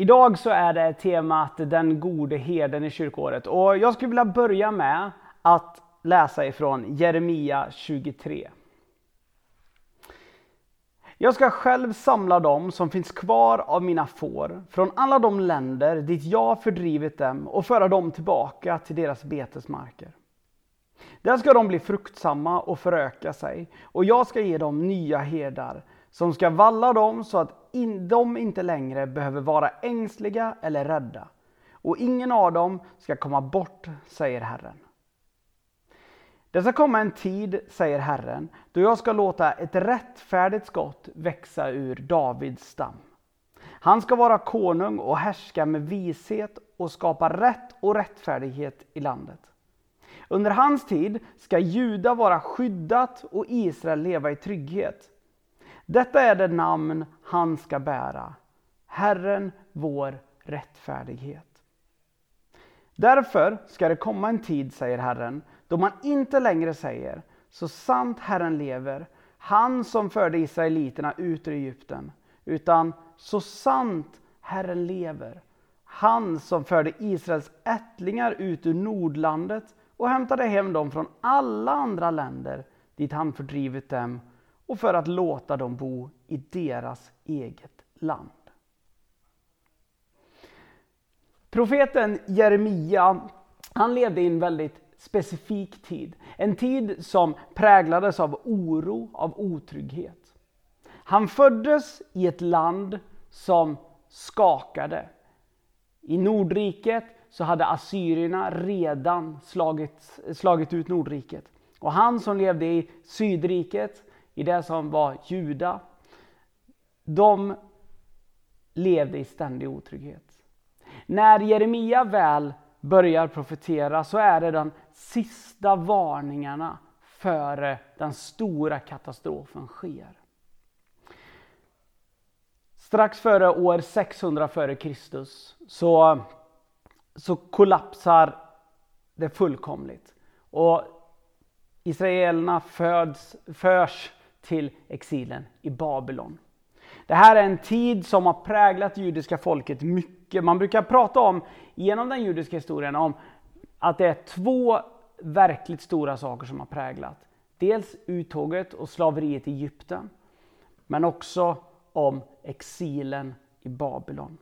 Idag så är det temat Den gode herden i kyrkåret och jag skulle vilja börja med att läsa ifrån Jeremia 23. Jag ska själv samla dem som finns kvar av mina får från alla de länder dit jag fördrivit dem och föra dem tillbaka till deras betesmarker. Där ska de bli fruktsamma och föröka sig och jag ska ge dem nya herdar som ska valla dem så att in, de inte längre behöver vara ängsliga eller rädda. Och ingen av dem ska komma bort, säger Herren. Det ska komma en tid, säger Herren, då jag ska låta ett rättfärdigt skott växa ur Davids stam. Han ska vara konung och härska med vishet och skapa rätt och rättfärdighet i landet. Under hans tid ska Juda vara skyddat och Israel leva i trygghet. Detta är det namn han ska bära, Herren vår rättfärdighet. Därför ska det komma en tid, säger Herren, då man inte längre säger så sant Herren lever, han som förde israeliterna ut ur Egypten, utan så sant Herren lever, han som förde Israels ättlingar ut ur Nordlandet och hämtade hem dem från alla andra länder dit han fördrivit dem och för att låta dem bo i deras eget land. Profeten Jeremia, han levde i en väldigt specifik tid. En tid som präglades av oro, av otrygghet. Han föddes i ett land som skakade. I Nordriket så hade assyrierna redan slagit, slagit ut Nordriket. Och han som levde i Sydriket, i det som var Juda, de levde i ständig otrygghet. När Jeremia väl börjar profetera så är det de sista varningarna före den stora katastrofen sker. Strax före år 600 f.Kr. Så, så kollapsar det fullkomligt. Och Israelerna föds, förs till exilen i Babylon. Det här är en tid som har präglat judiska folket mycket. Man brukar prata om, genom den judiska historien, om att det är två verkligt stora saker som har präglat. Dels uttåget och slaveriet i Egypten, men också om exilen i Babylon.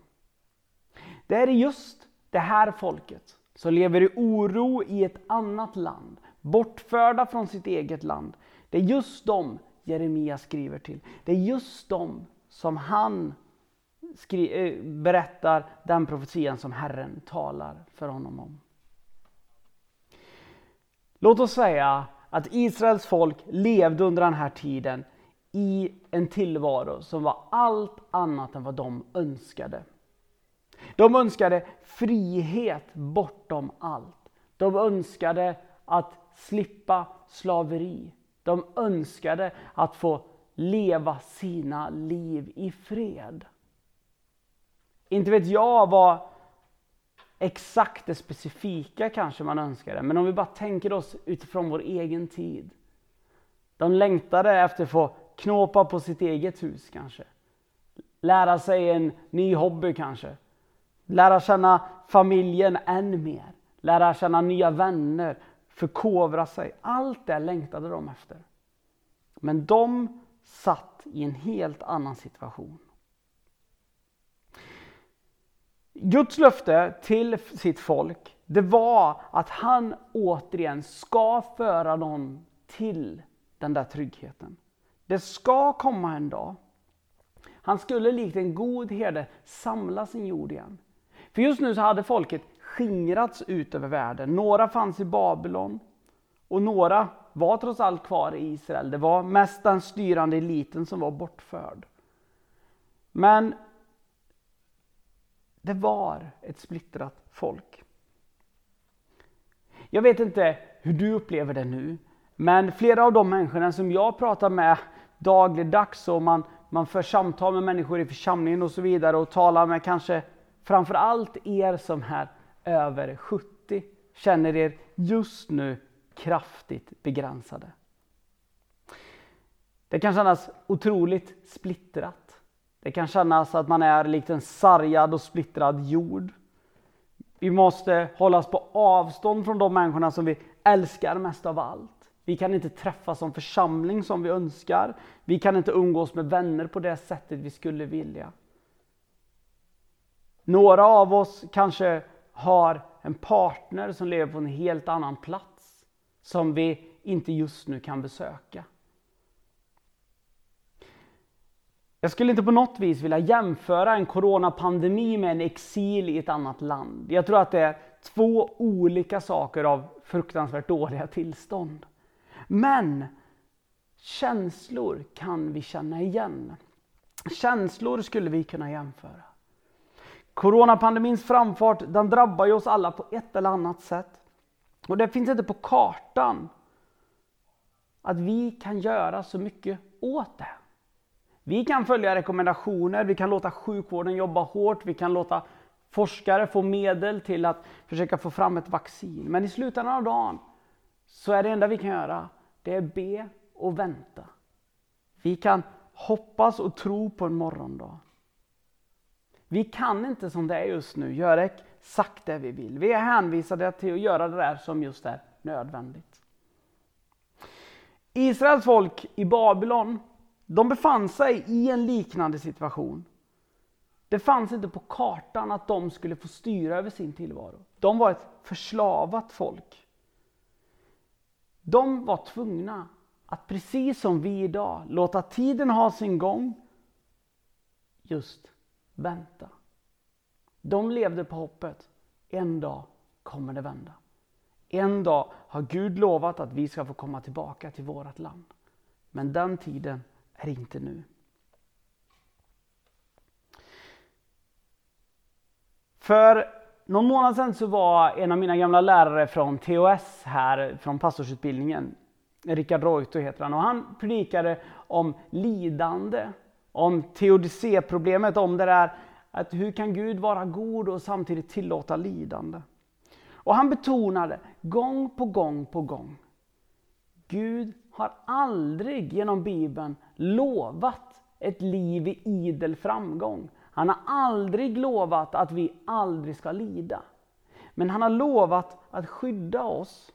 Det är just det här folket som lever i oro i ett annat land, bortförda från sitt eget land. Det är just de Jeremia skriver till. Det är just dem som han skri- eh, berättar den profetian som Herren talar för honom om. Låt oss säga att Israels folk levde under den här tiden i en tillvaro som var allt annat än vad de önskade. De önskade frihet bortom allt. De önskade att slippa slaveri. De önskade att få leva sina liv i fred. Inte vet jag vad exakt det specifika kanske man önskade, men om vi bara tänker oss utifrån vår egen tid. De längtade efter att få knåpa på sitt eget hus kanske. Lära sig en ny hobby kanske. Lära känna familjen än mer. Lära känna nya vänner. Förkovra sig. Allt det längtade de efter. Men de satt i en helt annan situation. Guds löfte till sitt folk, det var att han återigen ska föra dem till den där tryggheten. Det ska komma en dag. Han skulle likt en god herde samla sin jord igen. För just nu så hade folket skingrats ut över världen. Några fanns i Babylon och några var trots allt kvar i Israel. Det var mest den styrande eliten som var bortförd. Men Det var ett splittrat folk. Jag vet inte hur du upplever det nu, men flera av de människorna som jag pratar med dagligdags och man, man för samtal med människor i församlingen och så vidare och talar med kanske framför allt er som är över 70 känner er just nu kraftigt begränsade. Det kan kännas otroligt splittrat. Det kan kännas att man är likt en sargad och splittrad jord. Vi måste hållas på avstånd från de människorna som vi älskar mest av allt. Vi kan inte träffas som församling som vi önskar. Vi kan inte umgås med vänner på det sättet vi skulle vilja. Några av oss kanske har en partner som lever på en helt annan plats som vi inte just nu kan besöka. Jag skulle inte på något vis vilja jämföra en coronapandemi med en exil i ett annat land. Jag tror att det är två olika saker av fruktansvärt dåliga tillstånd. Men känslor kan vi känna igen. Känslor skulle vi kunna jämföra. Coronapandemins framfart den drabbar ju oss alla på ett eller annat sätt. Och det finns inte på kartan att vi kan göra så mycket åt det. Vi kan följa rekommendationer, vi kan låta sjukvården jobba hårt, vi kan låta forskare få medel till att försöka få fram ett vaccin. Men i slutändan av dagen så är det enda vi kan göra, det är be och vänta. Vi kan hoppas och tro på en morgondag. Vi kan inte som det är just nu göra exakt det vi vill. Vi är hänvisade till att göra det där som just är nödvändigt. Israels folk i Babylon, de befann sig i en liknande situation. Det fanns inte på kartan att de skulle få styra över sin tillvaro. De var ett förslavat folk. De var tvungna att precis som vi idag låta tiden ha sin gång. Just vänta. De levde på hoppet. En dag kommer det vända. En dag har Gud lovat att vi ska få komma tillbaka till vårt land. Men den tiden är inte nu. För någon månad sedan så var en av mina gamla lärare från TOS här, från pastorsutbildningen, Rickard Reuter heter han, och han predikade om lidande, om teodicéproblemet, om det där att hur kan Gud vara god och samtidigt tillåta lidande? Och han betonade gång på gång på gång, Gud har aldrig genom Bibeln lovat ett liv i idel framgång. Han har aldrig lovat att vi aldrig ska lida. Men han har lovat att skydda oss.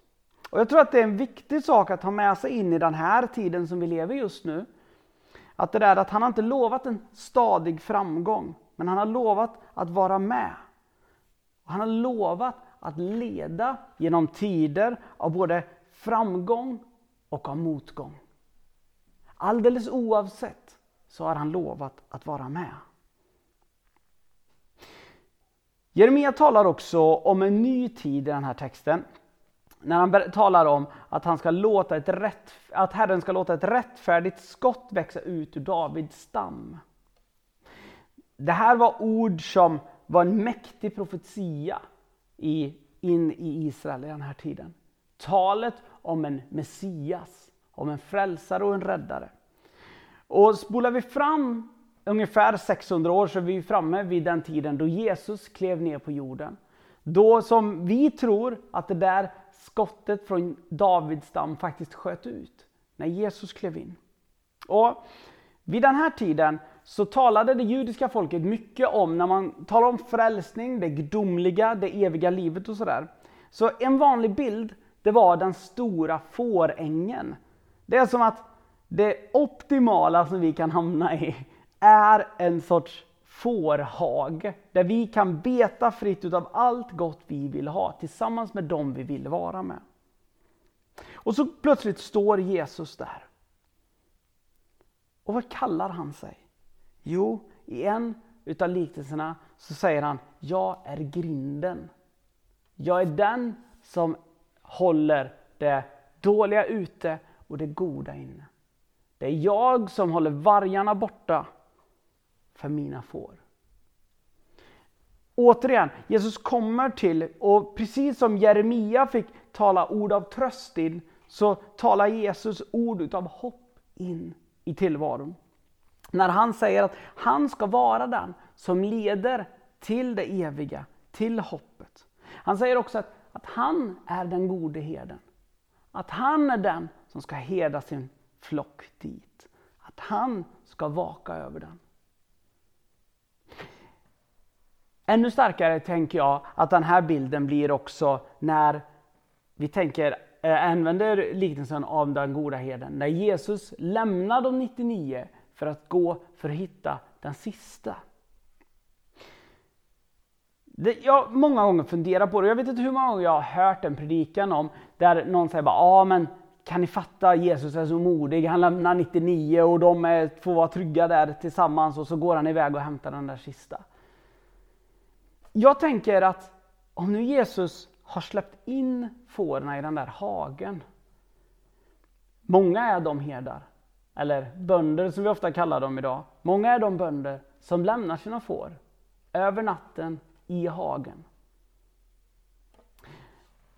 Och Jag tror att det är en viktig sak att ha med sig in i den här tiden som vi lever just nu. Att det där att han har inte lovat en stadig framgång, men han har lovat att vara med. Han har lovat att leda genom tider av både framgång och av motgång. Alldeles oavsett så har han lovat att vara med. Jeremia talar också om en ny tid i den här texten. När han talar om att, han ska låta ett rätt, att Herren ska låta ett rättfärdigt skott växa ut ur Davids stam. Det här var ord som var en mäktig profetia i, in i Israel i den här tiden. Talet om en Messias, om en frälsare och en räddare. Och spolar vi fram ungefär 600 år så är vi framme vid den tiden då Jesus klev ner på jorden. Då som vi tror att det där skottet från Davids stam faktiskt sköt ut. När Jesus klev in. Och vid den här tiden så talade det judiska folket mycket om, när man talar om frälsning, det gudomliga, det eviga livet och sådär. Så en vanlig bild, det var den stora fårängen. Det är som att det optimala som vi kan hamna i är en sorts fårhage där vi kan beta fritt utav allt gott vi vill ha tillsammans med dem vi vill vara med. Och så plötsligt står Jesus där. Och vad kallar han sig? Jo, i en utav liknelserna så säger han, jag är grinden. Jag är den som håller det dåliga ute och det goda inne. Det är jag som håller vargarna borta för mina får. återigen, Jesus kommer till, och precis som Jeremia fick tala ord av tröst in, så talar Jesus ord av hopp in i tillvaron. När han säger att han ska vara den som leder till det eviga, till hoppet. Han säger också att, att han är den gode herden. Att han är den som ska heda sin flock dit. Att han ska vaka över den. Ännu starkare tänker jag att den här bilden blir också när vi tänker, eh, använder liknelsen av den goda herden. När Jesus lämnar de 99 för att gå för att hitta den sista. Det, jag många gånger funderat på det. Jag vet inte hur många gånger jag har hört en predikan om där någon säger bara, ja men kan ni fatta Jesus är så modig, han lämnar 99 och de är, får vara trygga där tillsammans och så går han iväg och hämtar den där sista. Jag tänker att om nu Jesus har släppt in fåren i den där hagen. Många är de herdar, eller bönder som vi ofta kallar dem idag. Många är de bönder som lämnar sina får över natten i hagen.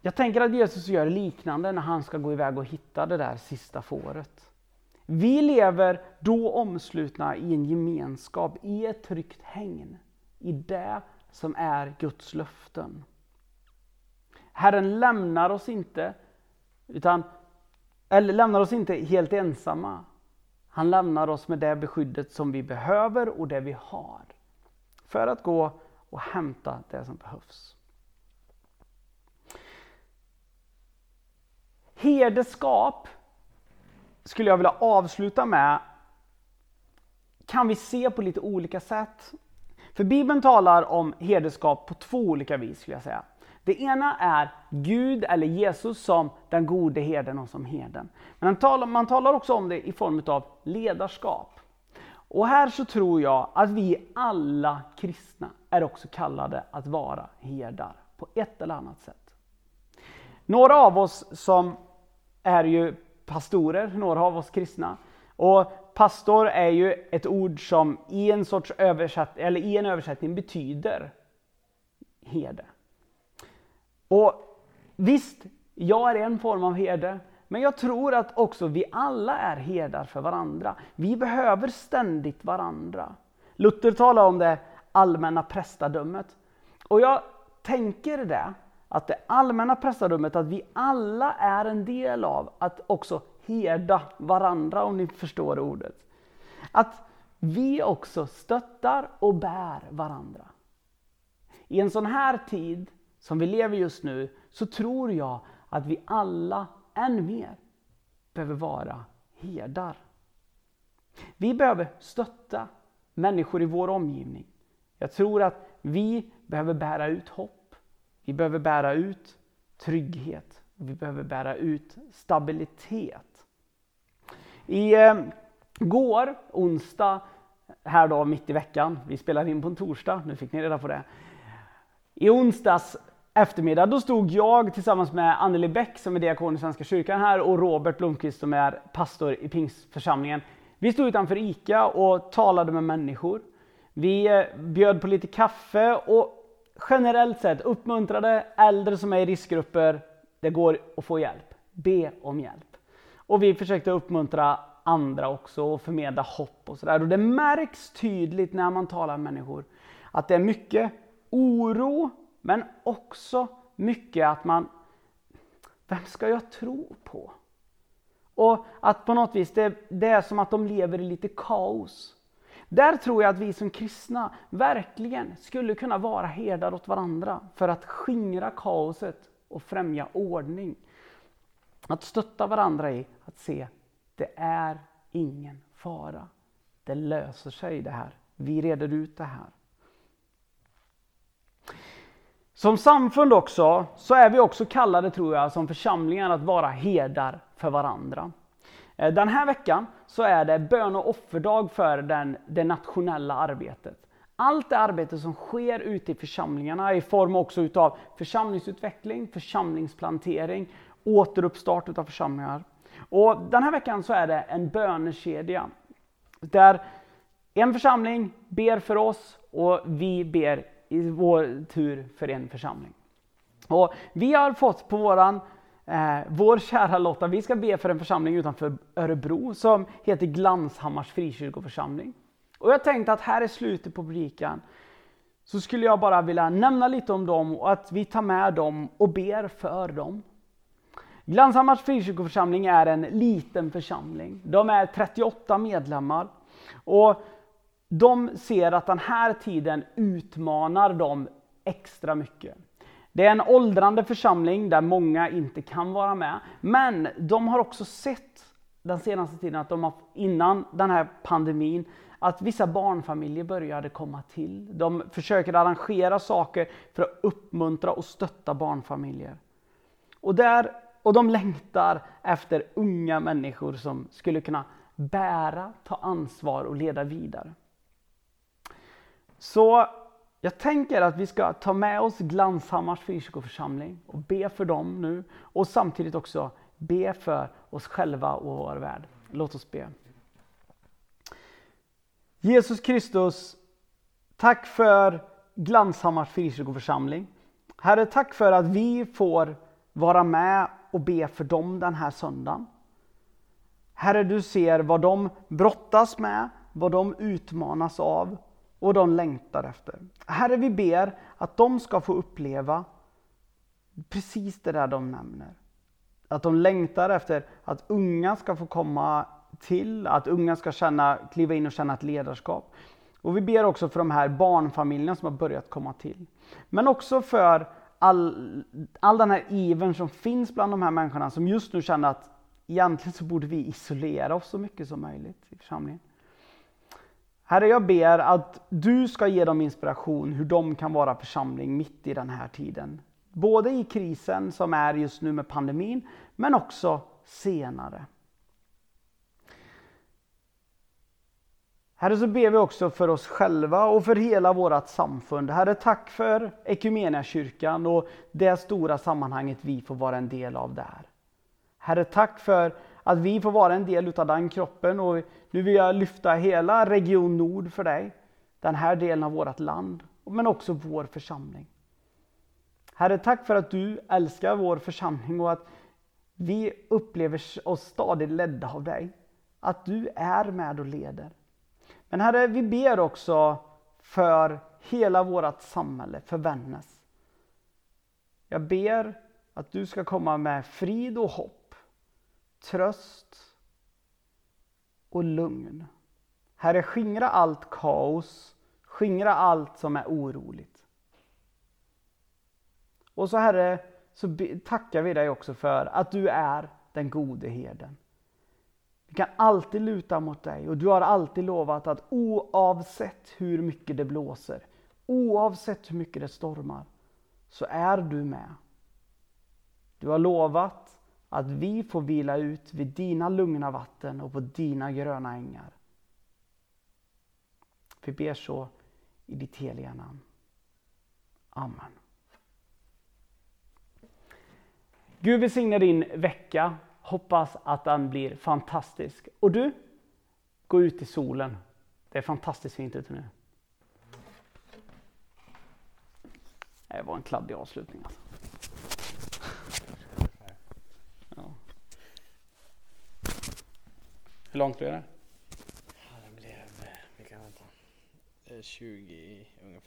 Jag tänker att Jesus gör liknande när han ska gå iväg och hitta det där sista fåret. Vi lever då omslutna i en gemenskap, i ett tryggt hägn. I det som är Guds löften. Herren lämnar oss inte, utan, eller lämnar oss inte helt ensamma. Han lämnar oss med det beskyddet som vi behöver och det vi har. För att gå och hämta det som behövs. Herdeskap skulle jag vilja avsluta med kan vi se på lite olika sätt. För Bibeln talar om herdeskap på två olika vis skulle jag säga. Det ena är Gud eller Jesus som den gode herden och som herden. Men man talar också om det i form av ledarskap. Och här så tror jag att vi alla kristna är också kallade att vara herdar på ett eller annat sätt. Några av oss som är ju pastorer, några av oss kristna. Och pastor är ju ett ord som i en sorts översätt, eller i en översättning betyder herde. Och visst, jag är en form av herde, men jag tror att också vi alla är herdar för varandra. Vi behöver ständigt varandra. Luther talar om det allmänna prästadömet. Och jag tänker det, att det allmänna prästadömet, att vi alla är en del av att också herda varandra, om ni förstår ordet. Att vi också stöttar och bär varandra. I en sån här tid som vi lever just nu så tror jag att vi alla än mer behöver vara herdar. Vi behöver stötta människor i vår omgivning. Jag tror att vi behöver bära ut hopp. Vi behöver bära ut trygghet. Vi behöver bära ut stabilitet. I eh, går, onsdag, här då mitt i veckan, vi spelar in på en torsdag, nu fick ni reda på det. I onsdags eftermiddag, då stod jag tillsammans med Anneli Bäck som är diakon i Svenska kyrkan här och Robert Blomqvist som är pastor i Pingstförsamlingen. Vi stod utanför ICA och talade med människor. Vi eh, bjöd på lite kaffe och generellt sett uppmuntrade äldre som är i riskgrupper, det går att få hjälp. Be om hjälp. Och vi försökte uppmuntra andra också och förmedla hopp och sådär. Och det märks tydligt när man talar med människor att det är mycket oro men också mycket att man, vem ska jag tro på? Och att på något vis, det, det är som att de lever i lite kaos. Där tror jag att vi som kristna verkligen skulle kunna vara herdar åt varandra för att skingra kaoset och främja ordning. Att stötta varandra i att se, det är ingen fara. Det löser sig det här. Vi reder ut det här. Som samfund också, så är vi också kallade tror jag som församlingar att vara herdar för varandra. Eh, den här veckan så är det bön och offerdag för den, det nationella arbetet. Allt det arbete som sker ute i församlingarna i form också utav församlingsutveckling, församlingsplantering, återuppstart av församlingar. Och den här veckan så är det en bönekedja där en församling ber för oss och vi ber i vår tur för en församling. Och vi har fått på våran Eh, vår kära Lotta, vi ska be för en församling utanför Örebro som heter Glanshammars frikyrkoförsamling. Och jag tänkte att här är slutet på predikan så skulle jag bara vilja nämna lite om dem och att vi tar med dem och ber för dem. Glanshammars frikyrkoförsamling är en liten församling. De är 38 medlemmar. Och de ser att den här tiden utmanar dem extra mycket. Det är en åldrande församling där många inte kan vara med. Men de har också sett den senaste tiden, att de har, innan den här pandemin, att vissa barnfamiljer började komma till. De försöker arrangera saker för att uppmuntra och stötta barnfamiljer. Och, där, och de längtar efter unga människor som skulle kunna bära, ta ansvar och leda vidare. Så jag tänker att vi ska ta med oss Glanshammars frikyrkoförsamling och be för dem nu och samtidigt också be för oss själva och vår värld. Låt oss be. Jesus Kristus, tack för Glanshammars frikyrkoförsamling. Herre, tack för att vi får vara med och be för dem den här söndagen. Herre, du ser vad de brottas med, vad de utmanas av och de längtar efter. Herre, vi ber att de ska få uppleva precis det där de nämner. Att de längtar efter att unga ska få komma till, att unga ska känna, kliva in och känna ett ledarskap. Och vi ber också för de här barnfamiljerna som har börjat komma till. Men också för all, all den här ivern som finns bland de här människorna som just nu känner att egentligen så borde vi isolera oss så mycket som möjligt i församlingen. Herre, jag ber att du ska ge dem inspiration hur de kan vara församling mitt i den här tiden. Både i krisen som är just nu med pandemin, men också senare. Herre, så ber vi också för oss själva och för hela vårt samfund. Herre, tack för kyrkan och det stora sammanhanget vi får vara en del av där. Herre, tack för att vi får vara en del av den kroppen och nu vill jag lyfta hela Region Nord för dig. Den här delen av vårt land, men också vår församling. Herre, tack för att du älskar vår församling och att vi upplever oss stadigt ledda av dig. Att du är med och leder. Men Herre, vi ber också för hela vårt samhälle, för Vännäs. Jag ber att du ska komma med frid och hopp, tröst och lugn. Herre, skingra allt kaos, skingra allt som är oroligt. Och så Herre, så tackar vi dig också för att du är den gode herden. Vi kan alltid luta mot dig och du har alltid lovat att oavsett hur mycket det blåser, oavsett hur mycket det stormar, så är du med. Du har lovat att vi får vila ut vid dina lugna vatten och på dina gröna ängar. Vi ber så i ditt heliga namn. Amen. Gud välsigne din vecka. Hoppas att den blir fantastisk. Och du, gå ut i solen. Det är fantastiskt fint ute nu. Det var en kladdig avslutning. Alltså. Ja. Hur långt blev det? Ja, det blev, vi kan vänta, eh, 20 ungefär.